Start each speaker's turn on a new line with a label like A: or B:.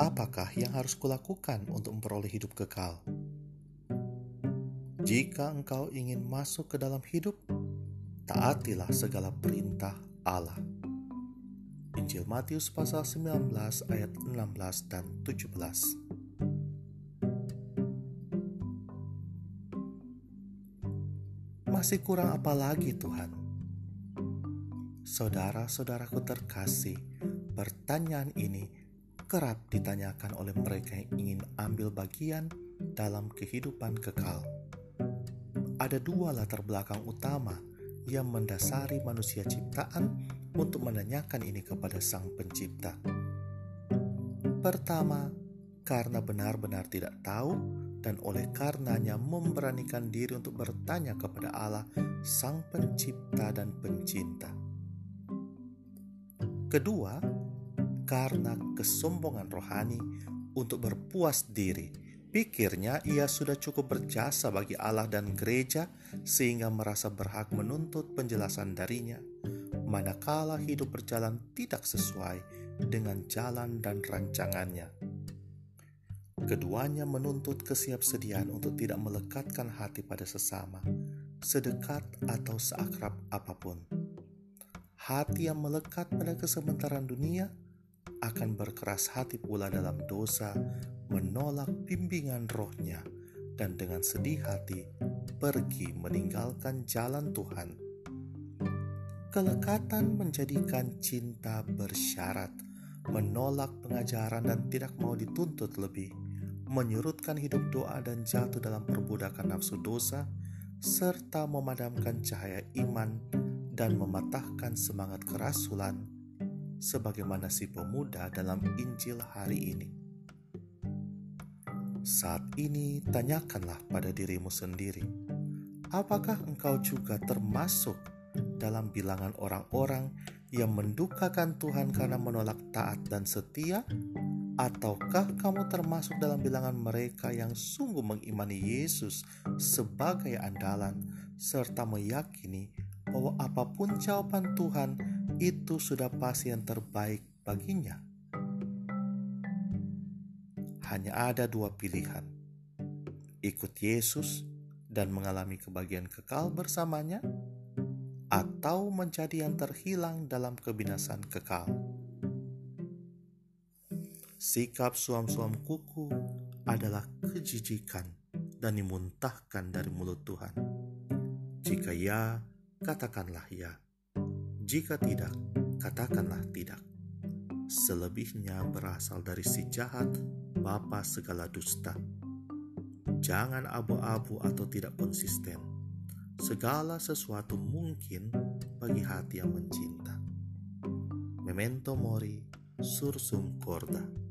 A: apakah yang harus kulakukan untuk memperoleh hidup kekal? Jika engkau ingin masuk ke dalam hidup, taatilah segala perintah Allah. Injil Matius pasal 19 ayat 16 dan 17. Masih kurang apa lagi Tuhan? Saudara-saudaraku terkasih, pertanyaan ini kerap ditanyakan oleh mereka yang ingin ambil bagian dalam kehidupan kekal. Ada dua latar belakang utama yang mendasari manusia ciptaan untuk menanyakan ini kepada Sang Pencipta. Pertama, karena benar-benar tidak tahu dan oleh karenanya memberanikan diri untuk bertanya kepada Allah, Sang Pencipta dan Pencinta. Kedua, karena kesombongan rohani untuk berpuas diri, pikirnya ia sudah cukup berjasa bagi Allah dan gereja sehingga merasa berhak menuntut penjelasan darinya, manakala hidup berjalan tidak sesuai dengan jalan dan rancangannya. Keduanya menuntut kesiapsediaan untuk tidak melekatkan hati pada sesama, sedekat atau seakrab apa pun. Hati yang melekat pada kesementaraan dunia akan berkeras hati pula dalam dosa, menolak bimbingan rohnya, dan dengan sedih hati pergi meninggalkan jalan Tuhan. Kelekatan menjadikan cinta bersyarat, menolak pengajaran dan tidak mau dituntut lebih menyurutkan hidup doa dan jatuh dalam perbudakan nafsu dosa, serta memadamkan cahaya iman dan mematahkan semangat kerasulan, sebagaimana si pemuda dalam Injil hari ini. Saat ini, tanyakanlah pada dirimu sendiri, apakah engkau juga termasuk dalam bilangan orang-orang yang mendukakan Tuhan karena menolak taat dan setia Ataukah kamu termasuk dalam bilangan mereka yang sungguh mengimani Yesus sebagai andalan, serta meyakini bahwa apa pun jawaban Tuhan itu sudah pasti yang terbaik baginya? Hanya ada dua pilihan: ikut Yesus dan mengalami kebahagiaan kekal bersamanya, atau menjadi yang terhilang dalam kebinasan kekal. Sikap suam-suam kuku adalah kejijikan dan dimuntahkan dari mulut Tuhan. Jika ya, katakanlah ya. Jika tidak, katakanlah tidak. Selebihnya berasal dari si jahat, bapa segala dusta. Jangan abu-abu atau tidak konsisten. Segala sesuatu mungkin bagi hati yang mencinta. Memento mori, sursum corda.